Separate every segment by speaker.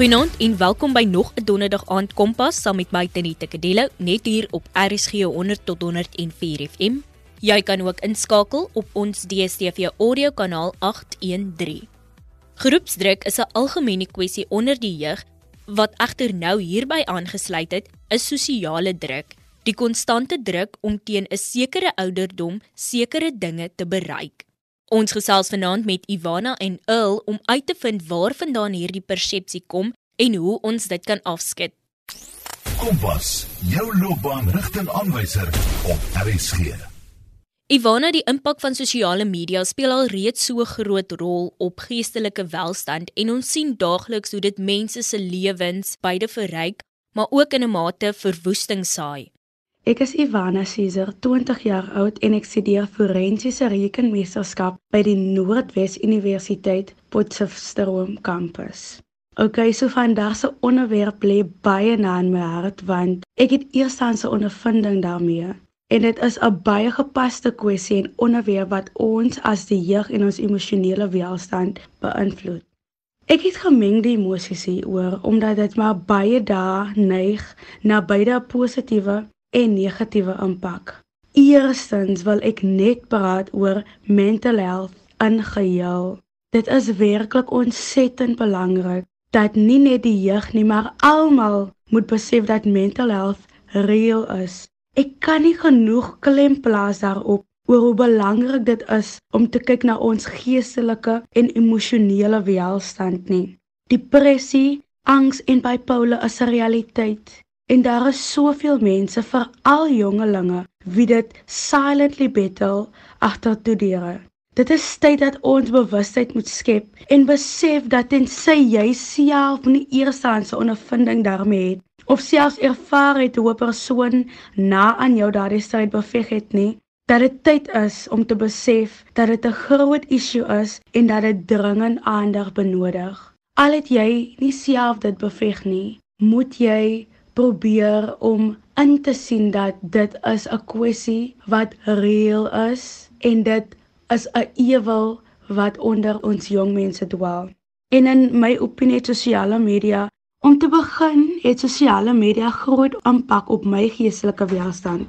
Speaker 1: Goeienaand en welkom by nog 'n Donderdag aand Kompas saam met my Tenita Kadello net hier op RSG 100 tot 104 FM. Jy kan ook inskakel op ons DStv audio kanaal 813. Groepsdruk is 'n algemene kwessie onder die jeug wat egter nou hierby aangesluit het, is sosiale druk. Die konstante druk om teen 'n sekere ouderdom sekere dinge te bereik. Ons gesels vanaand met Ivana en Earl om uit te vind waarvandaan hierdie persepsie kom en hoe ons dit kan afskud.
Speaker 2: Kompas, jou loopbaanrigtingaanwyser op RSG.
Speaker 1: Ivana, die impak van sosiale media speel al reeds so 'n groot rol op geestelike welstand en ons sien daagliks hoe dit mense se lewens beide verryk, maar ook in 'n mate verwoesting saai.
Speaker 3: Ek is Ivana Caesar, 20 jaar oud en ek studeer forensiese rekenmeesterskap by die Noordwes Universiteit Potchefstroom kampus. Okay, so vandag se onderwerp lê baie na in my hart want ek het eerstens 'n ondervinding daarmee. En dit is 'n baie gepaste kwessie en onderwerp wat ons as die jeug en ons emosionele welstand beïnvloed. Ek het gemengde emosies hieroor omdat dit maar baie dae neig na beide positiewe en negatiewe impak. Eerstens wil ek net praat oor mental health in geheel. Dit is werklik ontsettend belangrik dat nie net die jeug nie, maar almal moet besef dat mental health reël is. Ek kan nie genoeg klem plaas daarop oor hoe belangrik dit is om te kyk na ons geestelike en emosionele welstand nie. Depressie, angs en bipolar is 'n realiteit. En daar is soveel mense, veral jongelinge, wie dit silently battle agter toe deure. Dit is tyd dat ons bewustheid moet skep en besef dat tensy jy self nie eerstehandse ondervinding daarmee het of selfs ervaar het hoe 'n persoon na aan jou daardie stryd beveg het nie, dat dit tyd is om te besef dat dit 'n groot issue is en dat dit dringend aandag benodig. Al het jy nie self dit beveg nie, moet jy probeer om in te sien dat dit is 'n kwessie wat reëel is en dit is 'n ewel wat onder ons jong mense dwaal. En in my opinie het sosiale media om te begin het sosiale media groot impak op my geestelike welstand.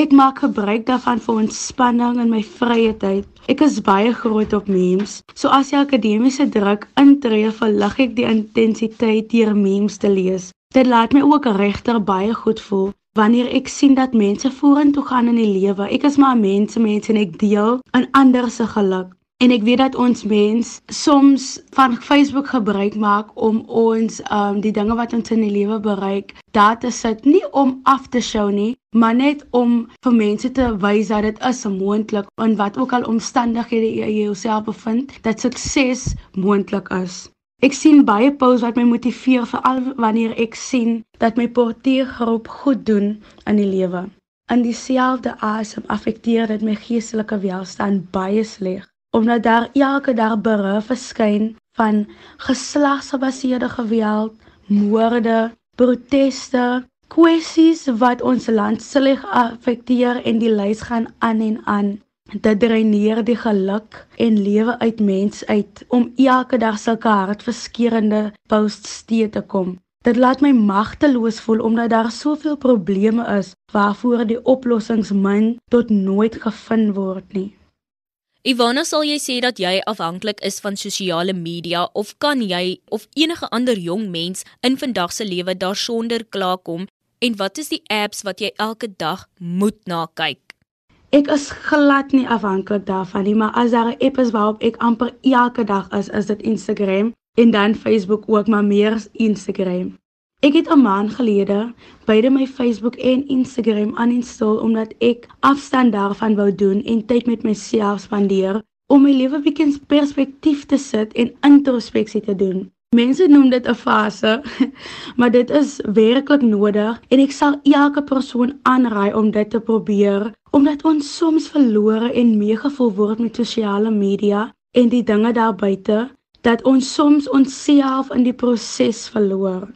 Speaker 3: Ek maak gebruik daarvan vir ontspanning in my vrye tyd. Ek is baie groot op memes. So as die akademiese druk intree, verlig ek die intensiteit deur memes te lees. Dit laat my ook regter baie goed voel wanneer ek sien dat mense vorentoe gaan in die lewe. Ek is maar 'n mens, mens en ek deel in ander se geluk. En ek weet dat ons mens soms van Facebook gebruik maak om ons um die dinge wat ons in die lewe bereik, daar te sit nie om af te show nie, maar net om vir mense te wys dat dit is moontlik in wat ook al omstandighede jy jouself bevind, dat sukses moontlik is. Ek sien baie posts wat my motiveer veral wanneer ek sien dat my porteergroep goed doen in die lewe. In dieselfde asem affekteer dit my geestelike welstand baie sleg omdat daar elke dag beruf verskyn van geslagsgebaseerde geweld, moorde, proteste, kwessies wat ons land sleg affekteer en die lys gaan aan en aan. Dit dreineer die geluk en lewe uit mens uit om elke dag sulke hartverskeurende posts te kom. Dit laat my magteloos voel omdat daar soveel probleme is waarvoor die oplossings min tot nooit gevind word nie.
Speaker 1: Ivana, sal jy sê dat jy afhanklik is van sosiale media of kan jy of enige ander jong mens in vandag se lewe daarsonder klaarkom en wat is die apps wat jy elke dag moet na kyk?
Speaker 3: Ek is glad nie afhanklik daarvan nie, maar as daar 'n app is waarop ek amper elke dag is, is dit Instagram en dan Facebook ook, maar meer Instagram. Ek het 'n maand gelede beide my Facebook en Instagram uninstall omdat ek afstand daarvan wou doen en tyd met myself spandeer om my lewe bietjie in perspektief te sit en introspeksie te doen. Mense noem dit 'n fase, maar dit is werklik nodig en ek sal elke persoon aanraai om dit te probeer omdat ons soms verlore en meegevoel word met sosiale media en die dinge daar buite dat ons soms onsself in die proses verloor.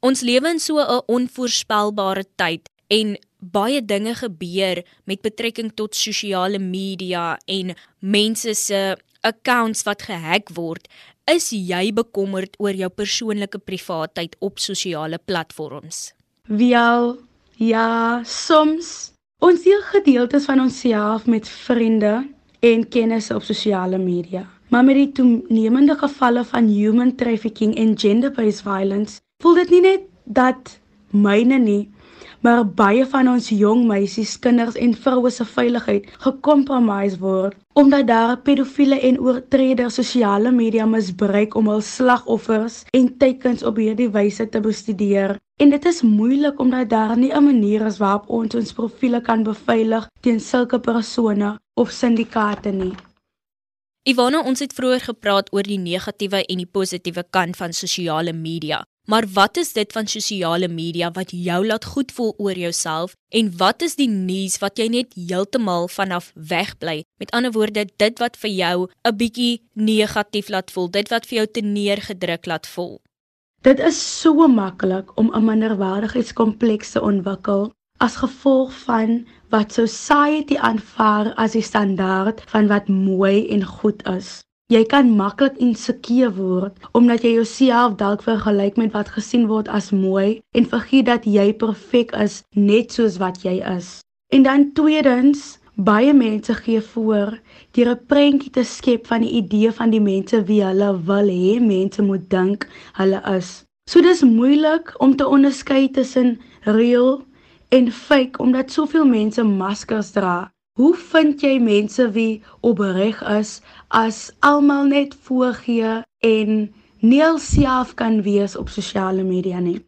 Speaker 1: Ons lewe in so 'n onvoorspelbare tyd en baie dinge gebeur met betrekking tot sosiale media en mense se accounts wat gehack word is jy bekommerd oor jou persoonlike privaatheid op sosiale platforms?
Speaker 3: Wel, ja, soms ons deel gedeeltes van onsself met vriende en kennisse op sosiale media. Maar met die toenemende gevalle van human trafficking en gender-based violence, voel dit nie net dat myne nie, maar baie van ons jong meisies, kinders en vroue se veiligheid gekompromise word omdat daar pedofiele en oortreders sosiale media misbruik om hul slagoffers en teikens op hierdie wyse te bestudeer. En dit is moeilik omdat daar nie 'n manier is waarop ons ons profile kan beveilig teen sulke persone of syndikaate nie.
Speaker 1: Ivana, ons het vroeër gepraat oor die negatiewe en die positiewe kant van sosiale media. Maar wat is dit van sosiale media wat jou laat goed voel oor jouself en wat is die nuus wat jy net heeltemal vanaf wegbly? Met ander woorde, dit wat vir jou 'n bietjie negatief laat voel, dit wat vir jou te neergedruk laat voel.
Speaker 3: Dit is so maklik om 'n minderwaardigheidskompleks te ontwikkel as gevolg van wat society aanvaar as die standaard van wat mooi en goed is. Jy kan maklik insekuur word omdat jy jouself dalk vergelyk met wat gesien word as mooi en vergeet dat jy perfek is net soos wat jy is. En dan tweedens, baie mense gee voor deur 'n prentjie te skep van die idee van die mense wie hulle wil hê mense moet dink hulle is. So dis moeilik om te onderskei tussen real en fake omdat soveel mense maskers dra. Hoe vind jy mense wie opreg is as almal net voorgee en nie alself kan wees op sosiale media nie?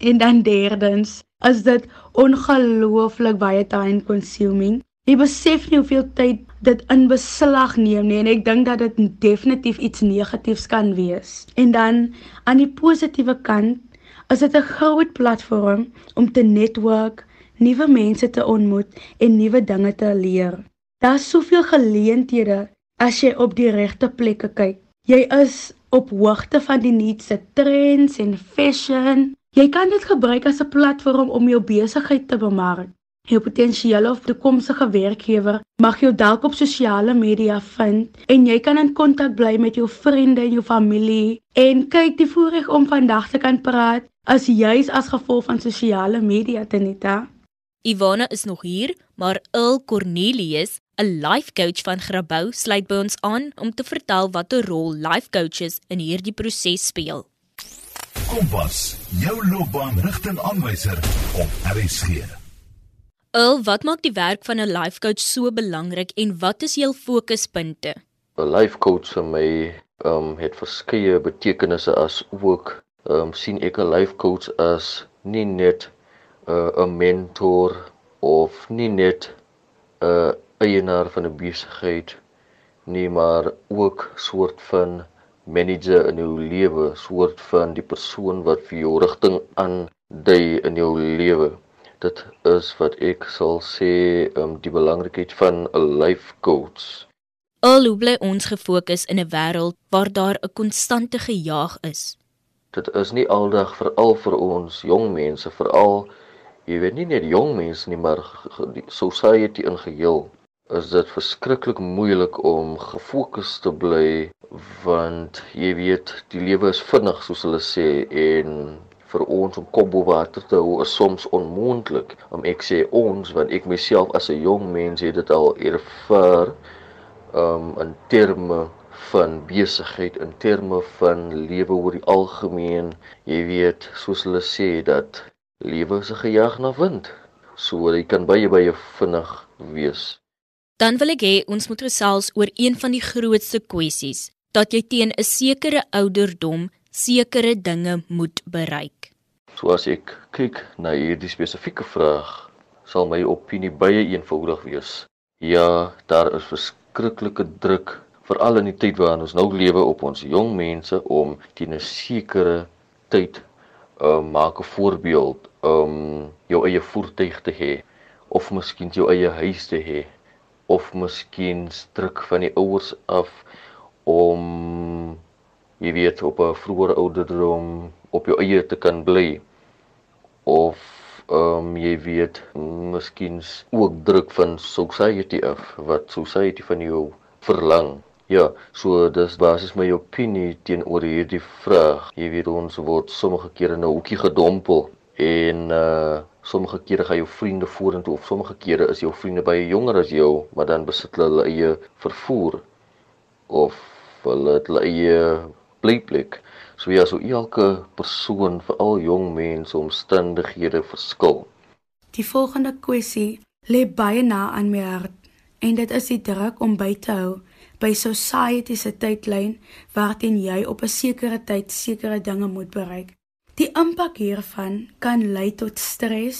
Speaker 3: En dan derdens, is dit ongelooflik baie time consuming. Jy besef nie hoeveel tyd dit in beslag neem nie en ek dink dat dit definitief iets negatiefs kan wees. En dan aan die positiewe kant, is dit 'n groot platform om te netwerk nuwe mense te ontmoet en nuwe dinge te leer. Daar's soveel geleenthede as jy op die regte plekke kyk. Jy is op hoogte van die nuutste trends en fashion. Jy kan dit gebruik as 'n platform om jou besigheid te bemark. Jou potensiële of toekomstige werkgewer mag jou dalk op sosiale media vind en jy kan in kontak bly met jou vriende en jou familie en kyk die voorreg om vandag te kan praat as juis as gevolg van sosiale media te neta.
Speaker 1: Ivana is nog hier, maar Il Cornelius, 'n life coach van Grabouw, sluit by ons aan om te vertel watter rol life coaches in hierdie proses speel.
Speaker 2: Kompas, jou loopbaanrigtingaanwyser op RSG.
Speaker 1: Il, wat maak die werk van 'n life coach so belangrik en wat is jou fokuspunte?
Speaker 4: 'n Life coach vir my um het verskeie betekenisse as ook um sien ek 'n life coach as nie net 'n uh, mentor of nie net 'n uh, eienaar van 'n besigheid nie, maar ook soort van manager in jou lewe, soort van die persoon wat vir jou rigting aandui in jou lewe. Dit is wat ek sal sê um, die belangrikheid van 'n life coach.
Speaker 1: Alhoewel bly ons gefokus in 'n wêreld waar daar 'n konstante gejaag is.
Speaker 4: Dit is nie aldag veral vir ons jong mense, veral jy weet nie net jong mense nie, maar die society in geheel is dit verskriklik moeilik om gefokus te bly want jy weet die lewe is vinnig soos hulle sê en vir ons om kop bo water te hou is soms onmoontlik. Om ek sê ons want ek myself as 'n jong mens het dit al ervaar um in terme van besigheid in terme van lewe oor die algemeen. Jy weet, soos hulle sê dat lewe is 'n gejag na wind. So jy kan baie baie vinnig wees.
Speaker 1: Dan wil ek hê ons moet gesels oor een van die grootste kwessies, dat jy teen 'n sekere ouderdom sekere dinge moet bereik.
Speaker 4: So as ek kyk na hierdie spesifieke vraag, sal my opinie baie eenvoudig wees. Ja, daar is verskriklike druk veral in die tyd waarin ons nou lewe op ons jong mense om teen 'n sekere tyd uh, maak 'n voorbeeld om jou eie voertuig te hê of miskien jou eie huis te hê of miskien druk van die ouers af om jy weet op 'n vroeë ouderdom op jou eie te kan bly. Of um, jy weet miskien ook druk van society af wat society van jou verlang. Ja, so dis basies my opinie teenoor hierdie vraag. Jy weet ons word sommige kere in 'n hoekie gedompel en uh sommige kere gaan jou vriende vorentoe of sommige kere is jou vriende baie jonger as jou, maar dan besit hulle hulle eie vervoer of hulle het hulle eie blyplek. So ja, so elke persoon, veral jong mense, omstandighede verskil.
Speaker 3: Die volgende kwessie lê baie na aan my hart en dit is die druk om by te hou by society se tydlyn waarteen jy op 'n sekere tyd sekere dinge moet bereik. Die impak hiervan kan lei tot stres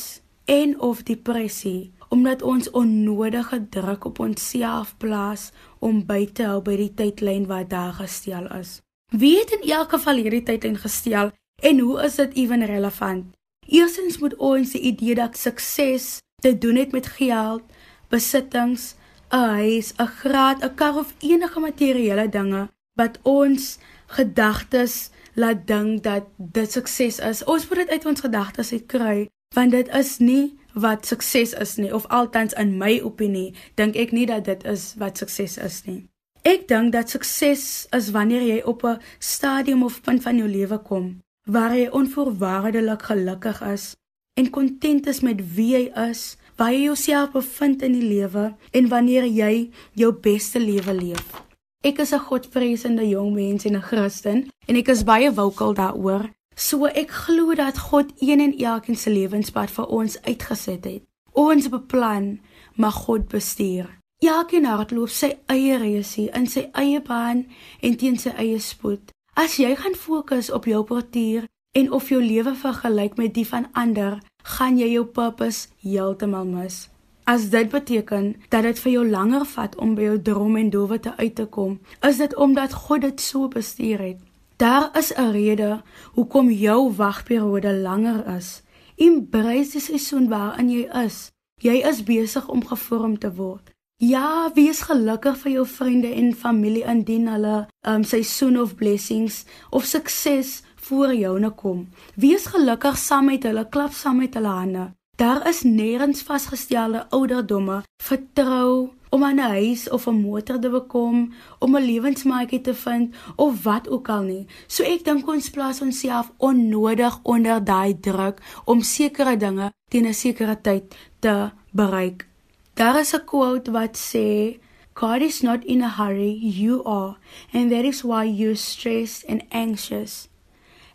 Speaker 3: en of depressie omdat ons onnodige druk op onsself plaas om by te hou by die tydlyn wat daar gestel is. Wie het in elk geval hierdie tydlyn gestel en hoe is dit ewen relevant? Eerstens moet ons die idee dat sukses te doen het met geld, besittings, 'n huis, 'n graad, 'n kar of enige materiële dinge wat ons gedagtes laat dink dat dit sukses is. Ons moet dit uit ons gedagtes uitkry want dit is nie wat sukses is nie of altans in my opinie dink ek nie dat dit is wat sukses is nie. Ek dink dat sukses is wanneer jy op 'n stadium of punt van jou lewe kom waar jy onvoorwaardelik gelukkig is en kontent is met wie jy is waar jy jouself bevind in die lewe en wanneer jy jou beste lewe leef. Ek is 'n Godvreesende jong mens en 'n Christen en ek is baie wokel daaroor. So ek glo dat God een en elkeen se lewenspad vir ons uitgeset het. Ons beplan, maar God bestuur. Elkeen hardloop sy eie reisie in sy eie baan en teen sy eie spoed. As jy gaan fokus op jou portier en of jou lewe vergelyk met die van ander, gaan jy jou purpose heeltemal mis. As dit beteken dat dit vir jou langer vat om by jou droom en doelwitte uit te kom, is dit omdat God dit so bestuur het. Daar is 'n rede hoekom jou wagperiode langer is. Embrace die seisoen waarin jy is. Jy is besig om gevorm te word. Ja, wees gelukkig vir jou vriende en familie indien hulle um, seisoen of blessings of sukses voor joune kom. Wees gelukkig saam met hulle, klap saam met hulle hande. Daar is nêrens vasgestelde ouderdomme. Vertrou om 'n huis of 'n motor te bekom, om 'n lewensmaatjie te vind of wat ook al nie. So ek dink ons plaas onsself onnodig onder daai druk om sekere dinge teen 'n sekere tyd te bereik. Daar is 'n quote wat sê God is not in a hurry, you are, and that is why you're stressed and anxious.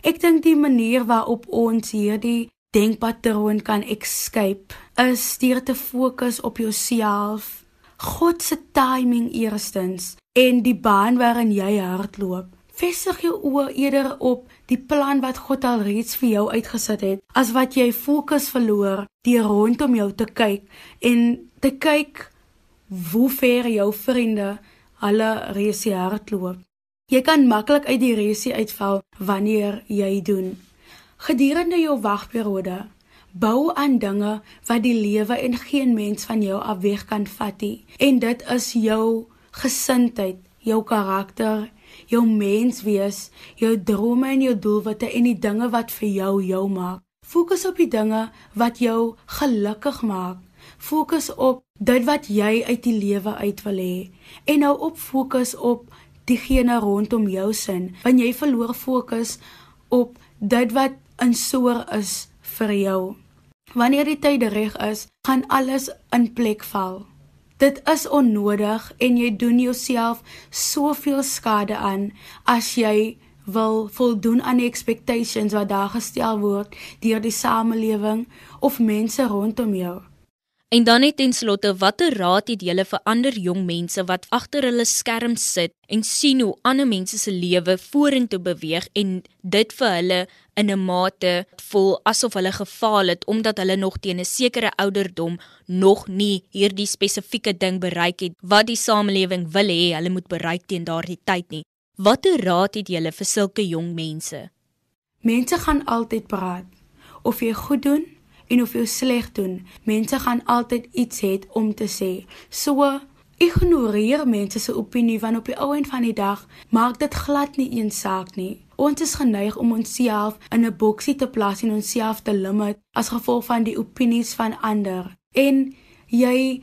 Speaker 3: Ek dink die manier waarop ons hierdie denkpatroon kan escape is deur te fokus op jouself. God se timing eerstens en die baan waarin jy hardloop. Vestig jou oë eerder op die plan wat God al reeds vir jou uitgesit het as wat jy fokus verloor deur rondom jou te kyk en te kyk hoe ver jou vriende hulle reeds hardloop. Jy kan maklik uit die resie uitval wanneer jy doen. Gedurende jou wagperiode, bou aan dinge wat die lewe en geen mens van jou afweg kan vat nie. En dit is jou gesindheid, jou karakter, jou menswees, jou drome en jou doelwitte en die dinge wat vir jou jou maak. Fokus op die dinge wat jou gelukkig maak. Fokus op dit wat jy uit die lewe uit wil hê en nou op fokus op diegene rondom jou sin, want jy verloor fokus op dit wat in soor is vir jou. Wanneer die tyd reg is, gaan alles in plek val. Dit is onnodig en jy doen jouself soveel skade aan as jy wil voldoen aan die expectations wat daar gestel word deur die samelewing of mense rondom jou.
Speaker 1: En dan net ten slotte, watter raad het julle vir ander jong mense wat agter hulle skerm sit en sien hoe ander mense se lewe vorentoe beweeg en dit vir hulle in 'n mate voel asof hulle gefaal het omdat hulle nog teen 'n sekere ouderdom nog nie hierdie spesifieke ding bereik het wat die samelewing wil hê hulle moet bereik teen daardie tyd nie. Watter raad het julle vir sulke jong mense?
Speaker 3: Mense gaan altyd praat of jy goed doen en of jy sleg doen, mense gaan altyd iets hê om te sê. So ignoreer mense se opinie want op die ou end van die dag maak dit glad nie een saak nie. Ons is geneig om onsself in 'n boksie te plaas en onsself te limit as gevolg van die opinies van ander. En jy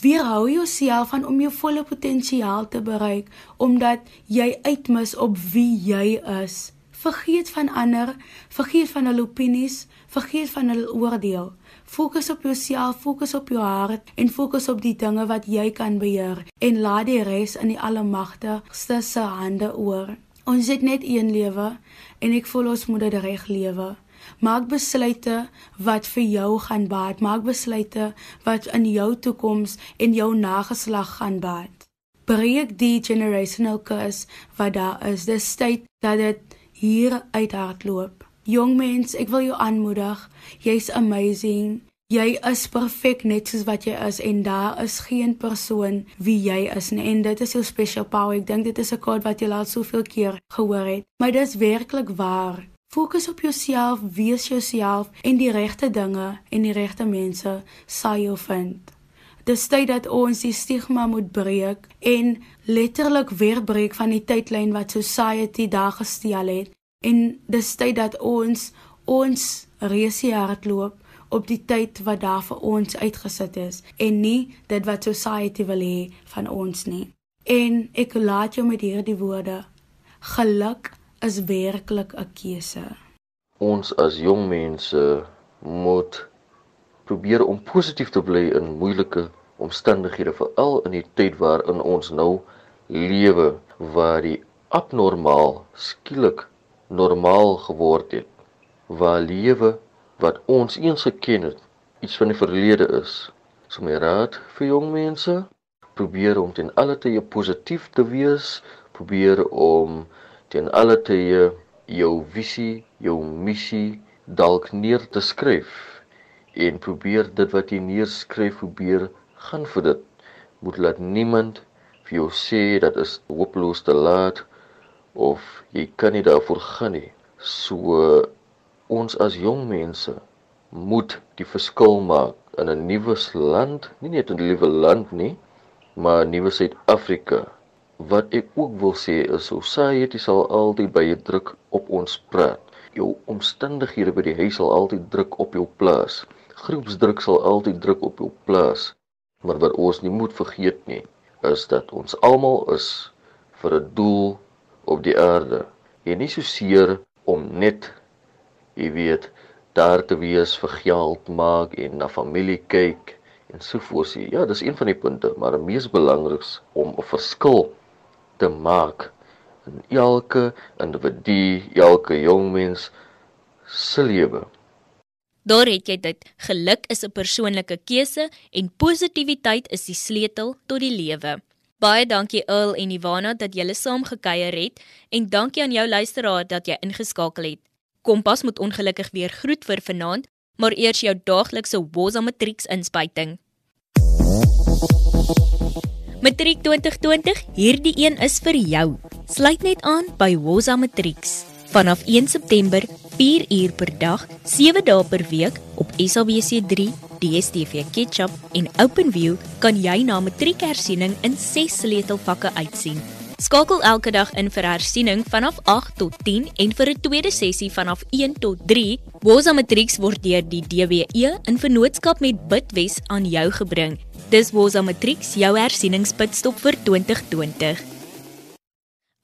Speaker 3: Weerhou jouself van om jou volle potensiaal te bereik omdat jy uitmis op wie jy is. Vergeet van ander, vergeet van hulle opinies, vergeet van hulle oordeel. Fokus op jouself, fokus op jou hart en fokus op die dinge wat jy kan beheer en laat die res in die Almagtigste se hande oor. Ons het net een lewe en ek voel ons moet dit reg lewe. Maak besluite wat vir jou gaan baat. Maak besluite wat in jou toekoms en jou nageslag gaan baat. Breek die generational curse wat daar is. Dis tyd dat dit hier uithardloop. Jong mens, ek wil jou aanmoedig. Jy's amazing. Jy is perfek net soos wat jy is en daar is geen persoon wie jy is nie en dit is jou special power. Ek dink dit is 'n quote wat jy al soveel keer gehoor het, maar dit is werklik waar. Fokus op jouself, wees jouself en die regte dinge en die regte mense sal jou vind. Dis tyd dat ons die stigma moet breek en letterlik weer breek van die tydlyn wat society daar gestel het en dis tyd dat ons ons resie hardloop op die tyd wat daar vir ons uitgesit is en nie dit wat society wil hê van ons nie. En ek laat jou met hierdie woorde. Geluk is werklik 'n keuse.
Speaker 4: Ons as jong mense moet probeer om positief te bly in moeilike omstandighede, veral in die tyd waarin ons nou lewe waar die abnormaal skielik normaal geword het. Waar lewe wat ons eens geken het, iets van die verlede is. So my raad vir jong mense, probeer om ten alle tye positief te wees, probeer om ten alle tye jou visie, jou missie dalk neer te skryf en probeer dit wat jy neerskryf probeer gaan vir dit. Moet laat niemand vir jou sê dat is hopeloos te laat of jy kan nie daarvoor gaan nie. So ons as jong mense moet die verskil maak in 'n nuwe land, nie net 'n nuwe land nie, maar nuwe Suid-Afrika. Wat ek ook wil sê is society sal altyd baie druk op ons praat. Jou omstandighede by die huis sal altyd druk op jou plaas. Groepsdruk sal altyd druk op jou plaas. Maar wat ons nie moet vergeet nie, is dat ons almal is vir 'n doel op die aarde. En nie so seer om net jy weet daar te wees vir geld maak en na familie kyk en so voort. Ja, dis een van die punte, maar die mees belangriks om 'n verskil te maak in elke individu, elke jong mens se lewe.
Speaker 1: Daar het jy dit. Geluk is 'n persoonlike keuse en positiwiteit is die sleutel tot die lewe. Baie dankie Earl en Ivana dat julle saam gekuier het en dankie aan jou luisteraar dat jy ingeskakel het. Kompas moet ongelukkig weer groet vir vanaand, maar eers jou daaglikse Woza Matrieks inspuiting. Matriek 2020, hierdie een is vir jou. Sluit net aan by Woza Matrieks. Vanaf 1 September, 4 uur per dag, 7 dae per week op SABC3, DStv Ketchup en OpenView kan jy na matriekhersiening in 6 sleutelvakke uitsien. Skakel elke dag in vir hersiening vanaf 8 tot 10 en vir 'n tweede sessie vanaf 1 tot 3. Woza Matrix word deur die DWE in vennootskap met Bitwes aan jou gebring. Dis Woza Matrix, jou hersieningspitstop vir 2020.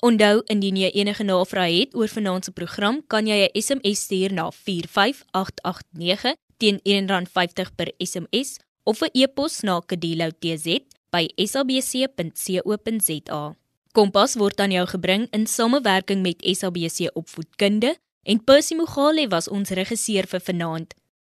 Speaker 1: Onthou indien jy enige navrae het oor vanaand se program, kan jy 'n SMS stuur na 45889 teen R1.50 per SMS of 'n e-pos na kadilo@sabc.co.za. Kompas word aan jou gebring in samewerking met SABC Opvoedkunde en Percy Mogale was ons regisseur vir vanaand.